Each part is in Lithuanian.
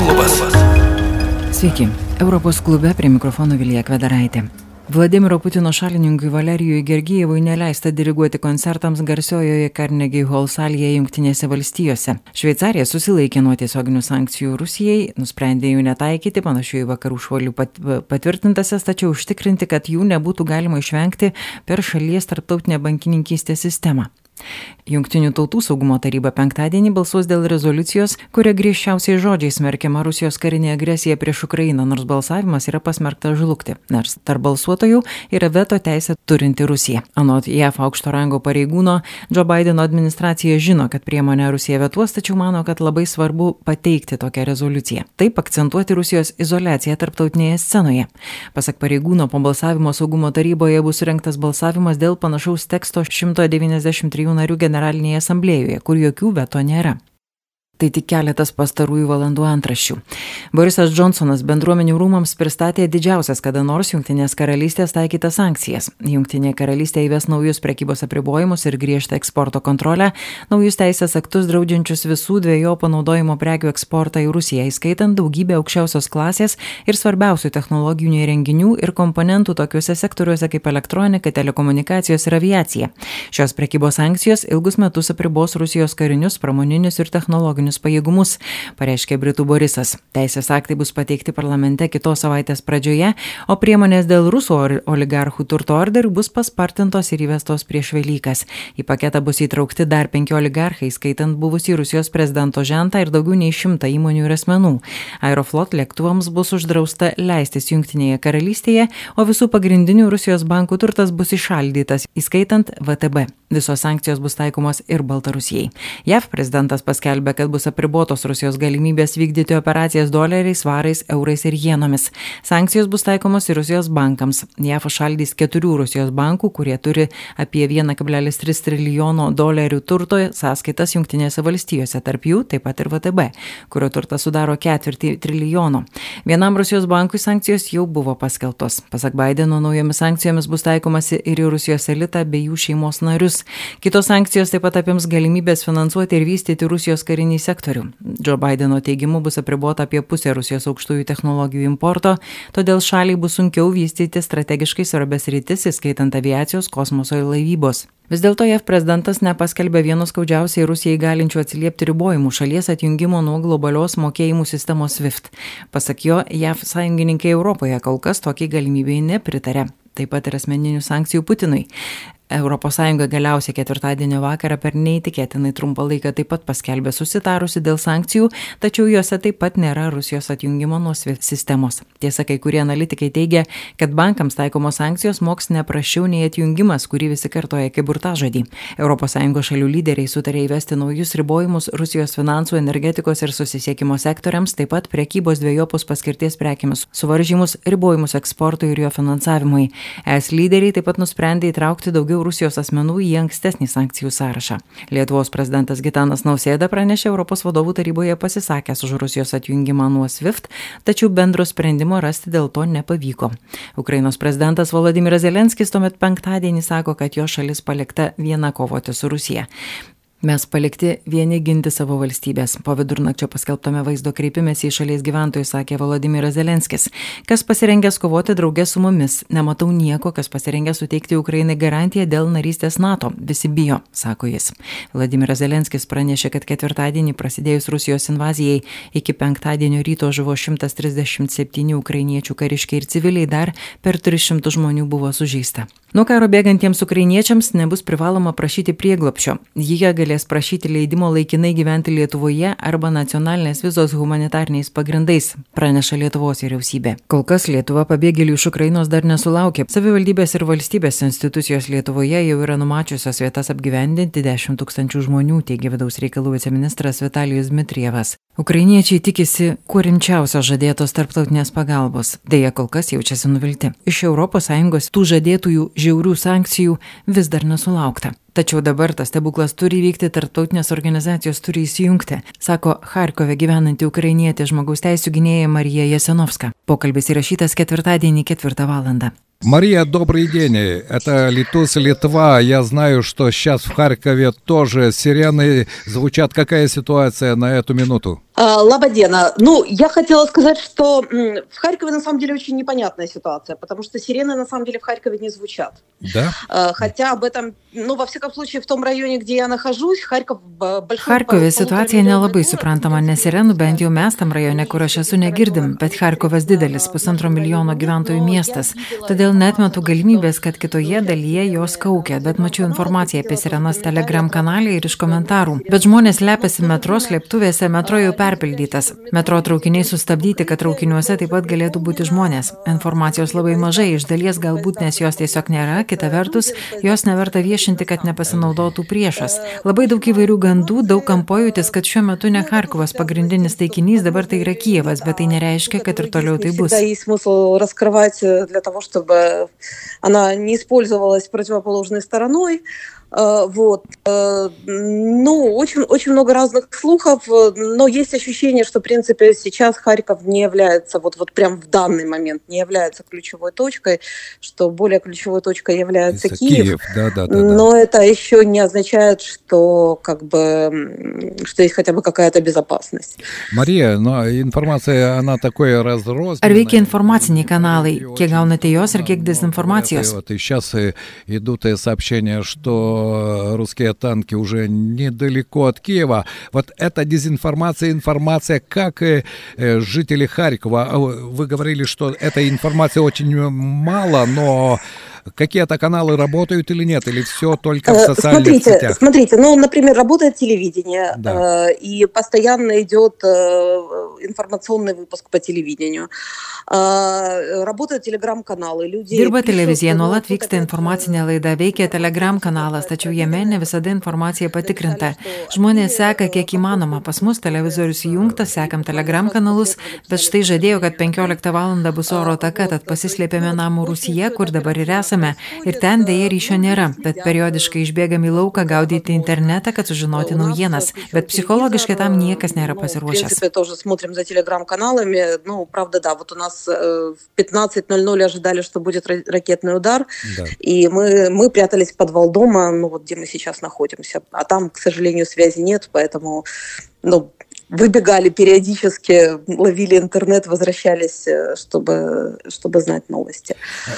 klubas. Sveiki, Europos klube prie mikrofono Vilija Kvedaraitė. Vladimiro Putino šalininkui Valerijui Gergijevui neleista diriguoti koncertams garsiojoje Carnegie Hall salėje Junktinėse valstijose. Šveicarija susilaikė nuo tiesioginių sankcijų Rusijai, nusprendė jų netaikyti, panašių į vakarų šuolių pat, patvirtintasias, tačiau užtikrinti, kad jų nebūtų galima išvengti per šalies tarptautinę bankininkystės sistemą. Junktinių tautų saugumo taryba penktadienį balsuos dėl rezoliucijos, kuria griežčiausiai žodžiai smerkiama Rusijos karinė agresija prieš Ukrainą, nors balsavimas yra pasmerktas žlugti, nors tarp balsuotojų yra veto teisę turinti Rusija. Anot JAF aukšto rango pareigūno, Joe Bideno administracija žino, kad priemonę Rusija vetuos, tačiau mano, kad labai svarbu pateikti tokią rezoliuciją. Taip akcentuoti Rusijos izolaciją tarptautinėje scenoje. Pasak pareigūno, po balsavimo saugumo taryboje bus surinktas balsavimas dėl panašaus teksto 193 narių generalinėje asamblėjoje, kur jokių veto nėra. Tai tik keletas pastarųjų valandų antraščių. Borisas Johnsonas bendruomenių rūmams pristatė didžiausias kada nors Junktinės karalystės taikytas sankcijas. Junktinė karalystė įves naujus prekybos apribojimus ir griežtą eksporto kontrolę, naujus teisės aktus draudžiančius visų dviejų panaudojimo prekių eksportą į Rusiją, įskaitant daugybę aukščiausios klasės ir svarbiausių technologinių įrenginių ir komponentų tokiuose sektoriuose kaip elektronika, telekomunikacijos ir aviacija. Šios prekybos sankcijos ilgus metus apribos Rusijos karinius, pramoninius ir technologinius karinius pajėgumus, pareiškė Britų Borisas. Teisės aktai bus pateikti parlamente kitos savaitės pradžioje, o priemonės dėl rusų oligarchų turto orderių bus paspartintos ir įvestos prieš Velykas. Į paketą bus įtraukti dar penki oligarchai, skaitant buvusį Rusijos prezidento žentą ir daugiau nei šimtą įmonių ir asmenų. Aeroflot lėktuvams bus uždrausta leistis Junktinėje karalystėje, o visų pagrindinių Rusijos bankų turtas bus išaldytas, įskaitant VTB. Visos sankcijos bus taikomos ir Baltarusijai. JAV prezidentas paskelbė, kad bus bus apribotos Rusijos galimybės vykdyti operacijas doleriais, svarais, eurais ir jenomis. Sankcijos bus taikomos ir Rusijos bankams. JAF šaldys keturių Rusijos bankų, kurie turi apie 1,3 trilijono dolerių turto sąskaitas Junktinėse valstijose, tarp jų taip pat ir VTB, kurio turtas sudaro ketvirtį trilijono. Vienam Rusijos bankui sankcijos jau buvo paskeltos. Pasak Bideno, naujomis sankcijomis bus taikomasi ir į Rusijos elitą bei jų šeimos narius. Kitos sankcijos taip pat apims galimybės finansuoti ir vystyti Rusijos karinį sektorių. Joe Bideno teigimu bus apribota apie pusę Rusijos aukštųjų technologijų importo, todėl šaliai bus sunkiau vystyti strategiškai svarbės rytis, įskaitant aviacijos, kosmoso ir laivybos. Vis dėlto JAV prezidentas nepaskelbė vieno skaudžiausiai Rusijai galinčių atsiliepti ribojimų šalies atjungimo nuo globalios mokėjimų sistemos SWIFT. Pasak jo, JAV sąjungininkai Europoje kol kas tokiai galimybei nepritarė taip pat ir asmeninių sankcijų Putinui. ES galiausiai ketvirtadienio vakarą per neįtikėtinai trumpą laiką taip pat paskelbė susitarusi dėl sankcijų, tačiau juose taip pat nėra Rusijos atjungimo nuo sistemos. Tiesa, kai kurie analitikai teigia, kad bankams taikomos sankcijos moks neprašiau nei atjungimas, kurį visi kartoja kaip burtažodį. ES šalių lyderiai sutarė įvesti naujus ribojimus Rusijos finansų, energetikos ir susisiekimo sektoriams, taip pat priekybos dviejopus paskirties prekiamis, suvaržymus, ribojimus eksportui ir jo finansavimui. Es lyderiai taip pat nusprendė įtraukti daugiau daugiau Rusijos asmenų į ankstesnį sankcijų sąrašą. Lietuvos prezidentas Gitanas Nausėda pranešė Europos vadovų taryboje pasisakęs už Rusijos atjungimą nuo SWIFT, tačiau bendro sprendimo rasti dėl to nepavyko. Ukrainos prezidentas Volodimiras Zelenskis tuomet penktadienį sako, kad jo šalis palikta viena kovoti su Rusija. Mes palikti vieni ginti savo valstybės. Po vidurnakčio paskelbtame vaizdo kreipimėsi į šalies gyventojus sakė Volodimiras Zelenskis. Kas pasirengęs kovoti draugė su mumis? Nematau nieko, kas pasirengęs suteikti Ukrainai garantiją dėl narystės NATO. Visi bijo, sako jis. Vladimiras Zelenskis pranešė, kad ketvirtadienį prasidėjus Rusijos invazijai iki penktadienio ryto žuvo 137 ukrainiečių kariškiai ir civiliai dar per 300 žmonių buvo sužeista. Nuo karo bėgantiems ukrainiečiams nebus privaloma prašyti prieglopšio. Jie galės prašyti leidimo laikinai gyventi Lietuvoje arba nacionalinės vizos humanitarniais pagrindais, praneša Lietuvos vyriausybė. Kol kas Lietuva pabėgėlių iš Ukrainos dar nesulaukė. Savivaldybės ir valstybės institucijos Lietuvoje jau yra numačiusios vietas apgyvendinti 10 tūkstančių žmonių, teigia vidaus reikalų viceministras Vitalijus Dmitrievas. Ukrainiečiai tikisi kuo rimčiausios žadėtos tarptautinės pagalbos. Deja, kol kas jaučiasi nuvilti. Iš ES tų žadėtųjų žiaurių sankcijų vis dar nesulaukta. Tačiau dabar tas stebuklas turi vykti, tarptautinės organizacijos turi įsijungti, sako Harkove gyvenanti ukrainietė žmogaus teisų gynėja Marija Jasenovska. Pokalbis įrašytas ketvirtadienį ketvirtą valandą. Мария, добрый день. Это Литус Литва. Я знаю, что сейчас в Харькове тоже сирены звучат. Какая ситуация на эту минуту? А, Лабадена. Ну, я хотела сказать, что в Харькове на самом деле очень непонятная ситуация, потому что сирены на самом деле в Харькове не звучат. Да? А, хотя об этом, ну, во всяком случае, в том районе, где я нахожусь, Харьков большой... Харькове situacija nelabai suprantama, nes sirenų bent jau mes tam rajone, kur aš esu, negirdim, bet Harkovas didelis, pusantro milijono gyventojų miestas. Todėl netmetu galimybės, kad kitoje dalyje jos kaukia, bet mačiau informaciją apie sirenas Telegram kanalė ir iš komentarų. Bet žmonės lepiasi metro slėptuvėse, metro jau perpildytas. Metro traukiniai sustabdyti, kad traukiniuose taip pat galėtų būti žmonės. Informacijos labai mažai, iš dalies galbūt nes jos tiesiog nėra, kita vertus, jos neverta viešinti, kad nepasinaudotų priešas. Labai daug įvairių gandų, daug kam pojūtis, kad šiuo metu ne Harkovas pagrindinis taikinys, dabar tai yra Kievas, bet tai nereiškia, kad ir toliau tai bus. Чтобы она не использовалась противоположной стороной. Э, вот. Э, ну, очень, очень много разных слухов, но есть ощущение, что, в принципе, сейчас Харьков не является, вот, вот прям в данный момент не является ключевой точкой, что более ключевой точкой является это Киев. Киев. Да, да, да, но да. это еще не означает, что, как бы, что есть хотя бы какая-то безопасность. Мария, но информация, она такой разрозненная. Ar veikia informaciniai kanalai? Kiek gaunate jos ir kiek dezinformacijos? Вот, и сейчас идут сообщения, что русские танки уже недалеко от Киева. Вот эта дезинформация, информация, как э, жители Харькова, а вы говорили, что этой информации очень мало, но какие-то каналы работают или нет, или все только в э, социальных смотрите, сетях? Смотрите, ну, например, работает телевидение, да. э, и постоянно идет э, информационный выпуск по телевидению. Э, работают телеграм-каналы. Люди Dirba televizija, nuolat vyksta informacinė laida, veikia telegram kanalas, tačiau jame ne visada informacija patikrinta. Žmonės seka kiek įmanoma, pas mus televizorius įjungtas, sekam telegram kanalus, bet štai žadėjo, kad 15 val. bus oro taka, tad pasislėpėme namų Rusija, kur dabar ir esame esame ir ten dėja ryšio nėra, bet periodiškai išbėgam į lauką gaudyti internetą, kad sužinoti наuyienas, bet психологически там niekas nėra pasiruošęs. В принципе, тоже смотрим за телеграм-каналами. Ну, правда, да, вот у нас в 15.00 ожидали, что будет ракетный удар, да. и мы, мы прятались в подвал дома, ну вот где мы сейчас находимся. А там, к сожалению, связи нет, поэтому ну, выбегали периодически, ловили интернет, возвращались, э, чтобы, чтобы знать новости.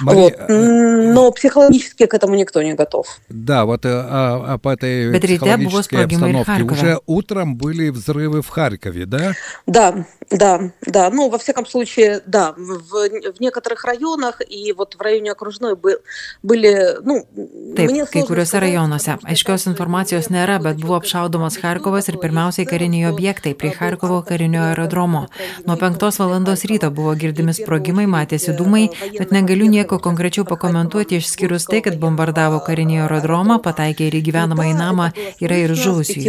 Мария... Вот. Э, но психологически к этому никто не готов. Да, вот а, а по этой психологической обстановке уже утром были взрывы в Харькове, да? Да, да, да. Ну, во всяком случае, да. В, в некоторых районах и вот в районе окружной был, были, ну, Taip, kai kuriuose rajonuose. Aiškios informacijos nėra, bet buvo apšaudomas Harkovas ir pirmiausiai kariniai objektai prie Harkovo karinio aerodromo. Nuo 5 valandos ryto buvo girdimi sprogimai, matėsi dūmai, bet negaliu nieko konkrečiau pakomentuoti išskyrus tai, kad bombardavo karinį aerodromą, pataikė ir į gyvenamąjį namą, yra ir žuvusių.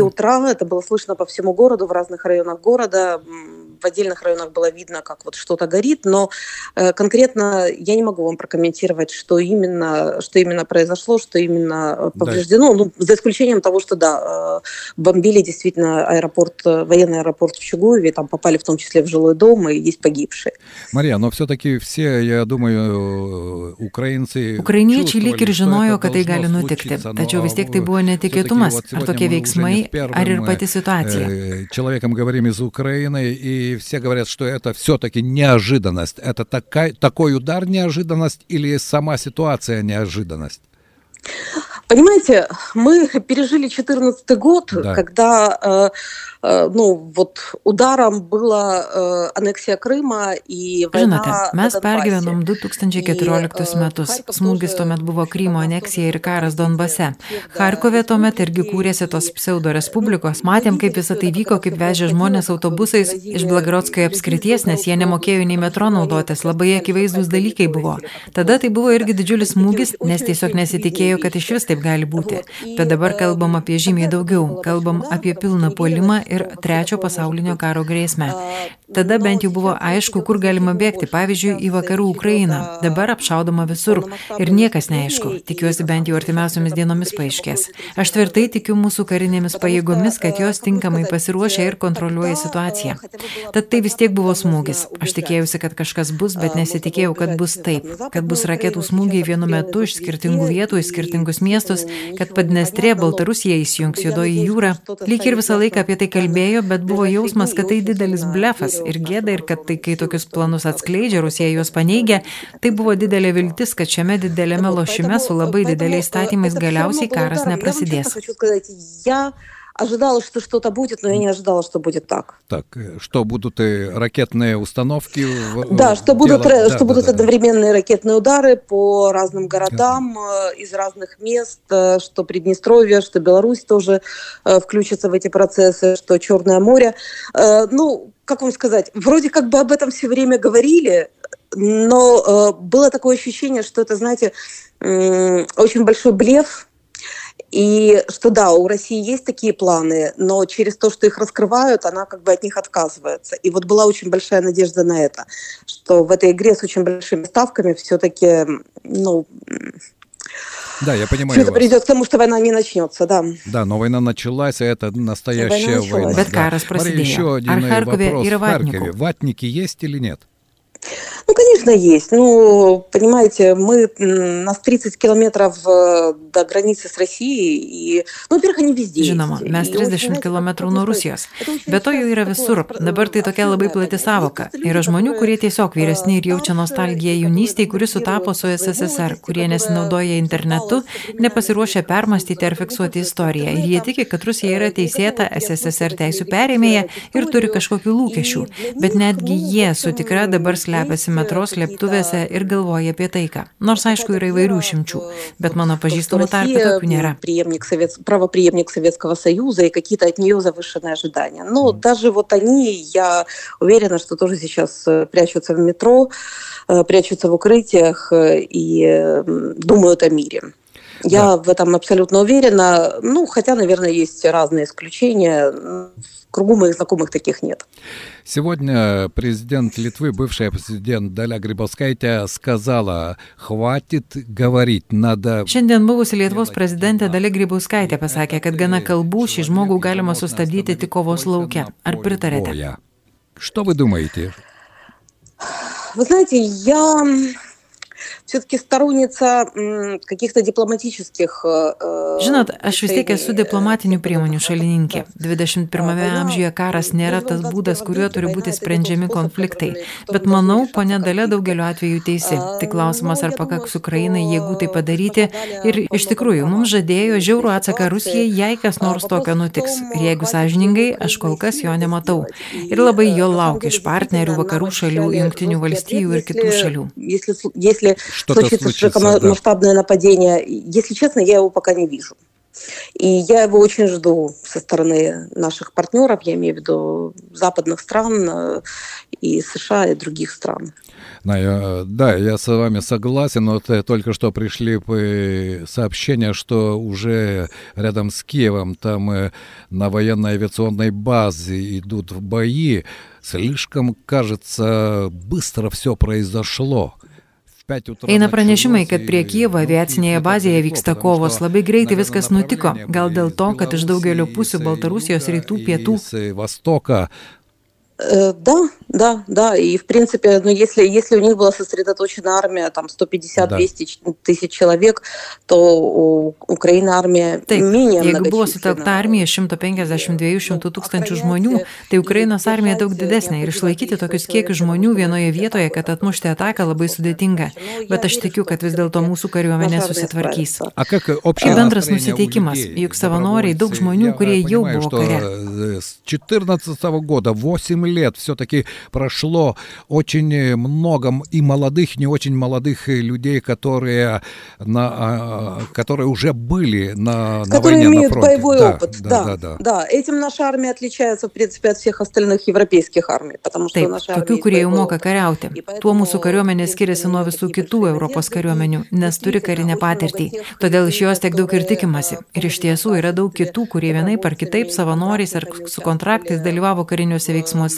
В отдельных районах было видно, как вот что-то горит, но э, конкретно я не могу вам прокомментировать, что именно, что именно произошло, что именно э, повреждено, да. ну, за исключением того, что да, э, бомбили действительно аэропорт, военный аэропорт в Чугуеве, там попали в том числе в жилой дом, и есть погибшие. Мария, но все-таки все, я думаю, украинцы... Ukrainiečiai lyg ir žinojo, kad tai gali nutikti, tačiau vis tiek tai buvo netikėtumas, ar tokie veiksmai, ar ir pati situacija. Человеком говорим из Украины, и все говорят, что это все-таки неожиданность. Это такая, такой удар неожиданность или сама ситуация неожиданность? Понимаете, мы пережили 2014 год, да. когда э, Э, ну, вот ударом была э, aneksija Kryma į Žinote, mes pergyvenom 2014 metus. Smūgis tuomet buvo Krymo aneksija ir karas Donbase. Harkove tuomet irgi kūrėsi tos pseudo respublikos. Matėm, kaip visą tai vyko, kaip vežė žmonės autobusais iš Blagrodskoje apskrities, nes jie nemokėjo nei metro naudotis. Labai akivaizdus dalykai buvo. Tada tai buvo irgi didžiulis smūgis, nes tiesiog nesitikėjo, kad iš vis taip taip gali būti. Bet dabar kalbam apie žymiai daugiau. Kalbam apie pilną puolimą ir trečio pasaulinio karo grėsmę. Tada bent jau buvo aišku, kur galima bėgti, pavyzdžiui, į vakarų Ukrainą. Dabar apšaudoma visur ir niekas neaišku. Tikiuosi bent jau artimiausiomis dienomis paaiškės. Aš tvirtai tikiu mūsų karinėmis pajėgomis, kad jos tinkamai pasiruošia ir kontroliuoja situaciją. Tad tai vis tiek buvo smūgis. Aš tikėjausi, kad kažkas bus, bet nesitikėjau, kad bus taip, kad bus raketų smūgiai vienu metu iš skirtingų vietų į skirtingus miestus, kad Padnestrė Baltarusija įsijungs juodoji jūra. Lyg ir visą laiką apie tai kalbėjo, bet buvo jausmas, kad tai didelis blefas ir gėda ir kad tai, kai tokius planus atskleidžia, Rusija juos paneigia, tai buvo didelė viltis, kad šiame dideliame lošime su labai dideliais statymais galiausiai karas neprasidės. Ожидала, что что-то будет, но я не ожидала, что будет так. Так, что будут и ракетные установки? Да, что будут, дело... что да, будут да, одновременные да. ракетные удары по разным городам да. из разных мест, что Приднестровье, что Беларусь тоже включится в эти процессы, что Черное море. Ну, как вам сказать, вроде как бы об этом все время говорили, но было такое ощущение, что это, знаете, очень большой блеф, и что да, у России есть такие планы, но через то, что их раскрывают, она как бы от них отказывается. И вот была очень большая надежда на это, что в этой игре с очень большими ставками все-таки, ну, да, я понимаю. Все это придет к тому, что война не начнется, да. Да, но война началась, и это настоящая война. война. Да. Смотри, еще один вопрос. В Харькове ватники есть или нет? Ну, конечно, есть. Ну, понимаете, мы, нас 30 километров э, до границы с Россией, и, nu, pirka ne visi. Žinoma, mes 30 km nuo Rusijos. Be to jau yra visur. Dabar tai tokia labai plati savoka. Yra žmonių, kurie tiesiog vyresni ir jaučia nostalgiją jaunystėje, kuri sutapo su SSSR, kurie nesinaudoja internetu, nepasiruošia permastyti ar fiksuoti istoriją. Ir jie tiki, kad Rusija yra teisėta SSSR teisų perėmėja ir turi kažkokių lūkesčių. Bet netgi jie su tikra dabar slepiasi metro slėptuvėse ir galvoja apie taiką. Nors aišku yra įvairių šimčių, bet mano pažįstamų tarpe tokių nėra. Правоприемник Советского Союза и какие-то от нее завышенные ожидания. Но даже вот они, я уверена, что тоже сейчас прячутся в метро, прячутся в укрытиях и думают о мире. Я да. в этом абсолютно уверена. Ну, хотя, наверное, есть разные исключения. В кругу моих знакомых таких нет. Сегодня президент Литвы, бывший президент Dalia Grybauskaitė сказала, хватит говорить, надо... Šiandien buvusi Lietuvos prezidentė Dalia Grybauskaitė pasakė, kad gana kalbų šį žmogų galima sustabdyti tik kovos laukia. Ar pritarėte? Что вы думаете? Вы знаете, я все-таки сторонница каких-то диplomatiškих. Žinot, aš vis tiek esu diplomatinių priemonių šalininkė. 21 amžiuje karas nėra tas būdas, kuriuo turi būti sprendžiami konfliktai. Bet manau, ponė Dalė daugeliu atveju teisi. Tik klausimas, ar pakaks Ukrainai jėgų tai padaryti. Ir iš tikrųjų, mums žadėjo žiaurų atsaką Rusijai, jei kas nors tokio nutiks. Ir jeigu sąžiningai, aš kol kas jo nematau. Ir labai jo laukiu iš partnerių, vakarų šalių, jungtinių valstybių ir kitų šalių. Если, если случится широкомасштабное да. нападение, если честно, я его пока не вижу. И я его очень жду со стороны наших партнеров, я имею в виду западных стран э, и США и других стран. Да, я, да, я с вами согласен. Вот э, только что пришли сообщения, что уже рядом с Киевом, там э, на военной авиационной базе идут бои. Слишком, кажется, быстро все произошло. Eina pranešimai, kad prie Kievo aviacinėje bazėje vyksta kovos. Labai greitai viskas nutiko. Gal dėl to, kad iš daugelio pusių Baltarusijos rytų pietų да, да, да. И, в принципе, ну, если, если у них была сосредоточена армия, там, 150-200 да. тысяч человек, то у Украины армия Taip, menė. Jeigu buvo sutelkta armija 150-200 tūkstančių žmonių, tai Ukrainos armija daug didesnė ir išlaikyti tokius kiekius žmonių vienoje vietoje, kad atmušti ataką labai sudėtinga. Bet aš tikiu, kad vis dėlto mūsų kariuomenė susitvarkys. Kaip bendras nusiteikimas, juk savanoriai, daug žmonių, kurie jau buvo kare. 14 года 8 8 лет все-таки прошло очень много и молодых, не очень молодых людей, которые, на, а, которые уже были на, на которые войне, имеют на фронте. боевой да, опыт. Да, Да, да, да. да. Этим наша армия отличается, в принципе, от всех остальных европейских армий, потому что Taip, наша tokių, армия kurie jau боевой moka опыт. kariauti. Tuo mūsų kariuomenė skiriasi nuo visų kitų Europos kariuomenių, nes turi karinę patirtį. Todėl iš jos tiek daug ir tikimasi. Ir iš tiesų yra daug kitų, kurie vienaip ar kitaip savanoriais ar su kontraktais dalyvavo kariniuose veiksmuose,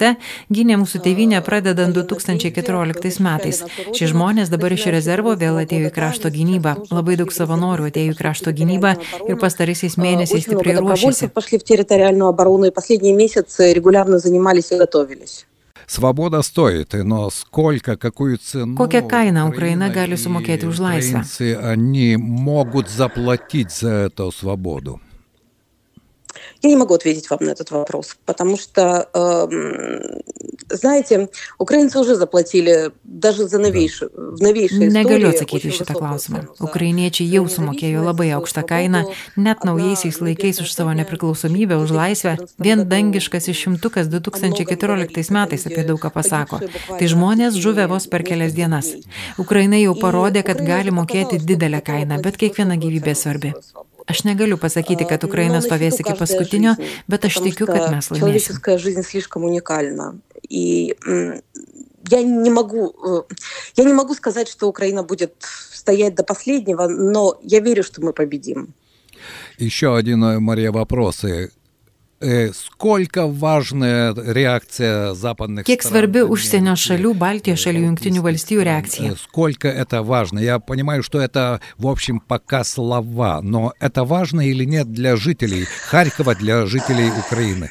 gynė mūsų tėvynę pradedant 2014 metais. Šie žmonės dabar iš rezervo vėl atėjo į krašto gynybą. Labai daug savanorių atėjo į krašto gynybą ir pastaraisiais mėnesiais Очень много stipriai ruošiasi. добровольцев пошли в территориальную оборону и последние месяцы регулярно занимались и готовились. Свобода стоит, но сколько, какую цену... Kokią kainą Ukraina Украина gali и sumokėti už laisvę? украинцы, они могут заплатить за эту свободу? Я не могу ответить вам на этот вопрос, потому что, эм, знаете, украинцы уже заплатили даже за новейшую, в новейшей Negaliu истории atsakyti очень šitą высокую klausimą. цену за Ukrainiečiai jau sumokėjo labai aukštą kainą, net naujaisiais laikais už savo nepriklausomybę, už laisvę. Vien dangiškas išimtukas 2014 metais apie daug ką pasako. Tai žmonės žuvę vos per kelias dienas. Ukraina jau parodė, kad gali mokėti didelę kainą, bet kiekviena gyvybė svarbi. Aš negaliu pasakyti, kad Ukraina stovės iki paskutinio, bet aš tikiu, kad mes laimėsime. Человеческая жизнь слишком уникальна. И м, я не могу, э, я не могу сказать, что Украина будет стоять до последнего, но я верю, что мы победим. Еще один, э, Мария, вопрос. Сколько важная реакция западных Kiek svarbi užsienio э, šalių, Baltijos šalių, Junktinių valstijų reakcija? Э, Сколько это важно? Я понимаю, что это, в общем, пока слова, но это важно или нет для жителей Харькова, для жителей Украины?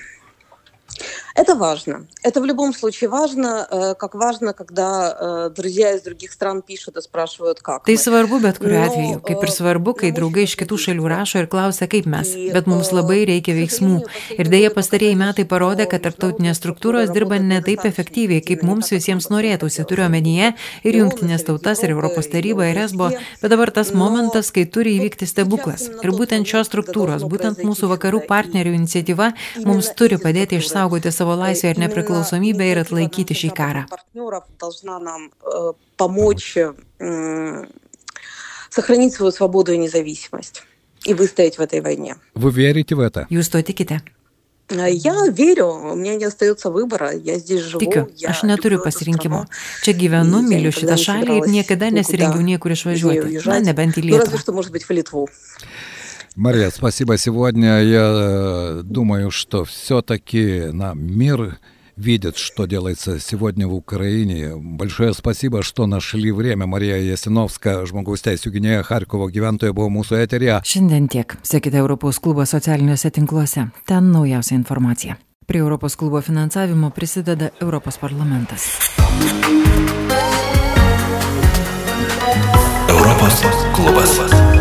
Это важно. Это в любом случае важно, э, как важно, когда э, друзья из других стран пишут и спрашивают, как Tai мы. svarbu bet kuriuo Nu, atveju, kaip ir o, svarbu, kai na, draugai iš mūsų kitų šalių šalyse rašo ir klausia, kaip mes. į, Bet mums o, labai reikia veiksmų. Ir dėja pastarėjai metai parodė, kad tarptautinės struktūros dirba ne taip efektyviai, kaip mums visiems norėtųsi. Turiu omenyje ir Junktinės tautas, ir Europos tarybą, ir ESBO. Bet dabar tas momentas, kai turi įvykti stebuklas. Ir būtent šios struktūros, būtent mūsų vakarų partnerių iniciatyva mums turi padėti išsaugoti savo laisvę ir nepriklausomybę ir atlaikyti šį karą. партнеров должна нам э, помочь м, сохранить свою свободу и независимость и выстоять в этой войне. Вы верите в это? Jūs to tikite? Э, Я верю, у меня не остается выбора, я здесь живу. Tikiu, я aš neturiu люблю эту pasirinkimo. страну. Čia gyvenu, И я myliu никогда šitą не šalį ir собиралась niekada nesirengiau никуда niekur из нее išvažiuoti. Na, уезжать. nebent į Ну, разве Lietuvą. что, может быть, в Литву. Мария, спасибо сегодня. Я э, думаю, что все-таки на мир видит, что делается сегодня в Украине. Большое спасибо, что нашли время. Marija Jasinovska, žmogaus teisų gynėja Harkovo gyventoja, buvo mūsų eterija. Šiandien tiek. Sekite Europos klubo socialiniuose tinkluose. Ten naujausia informacija. Prie Europos klubo finansavimo prisideda Europos parlamentas. Europos klubas.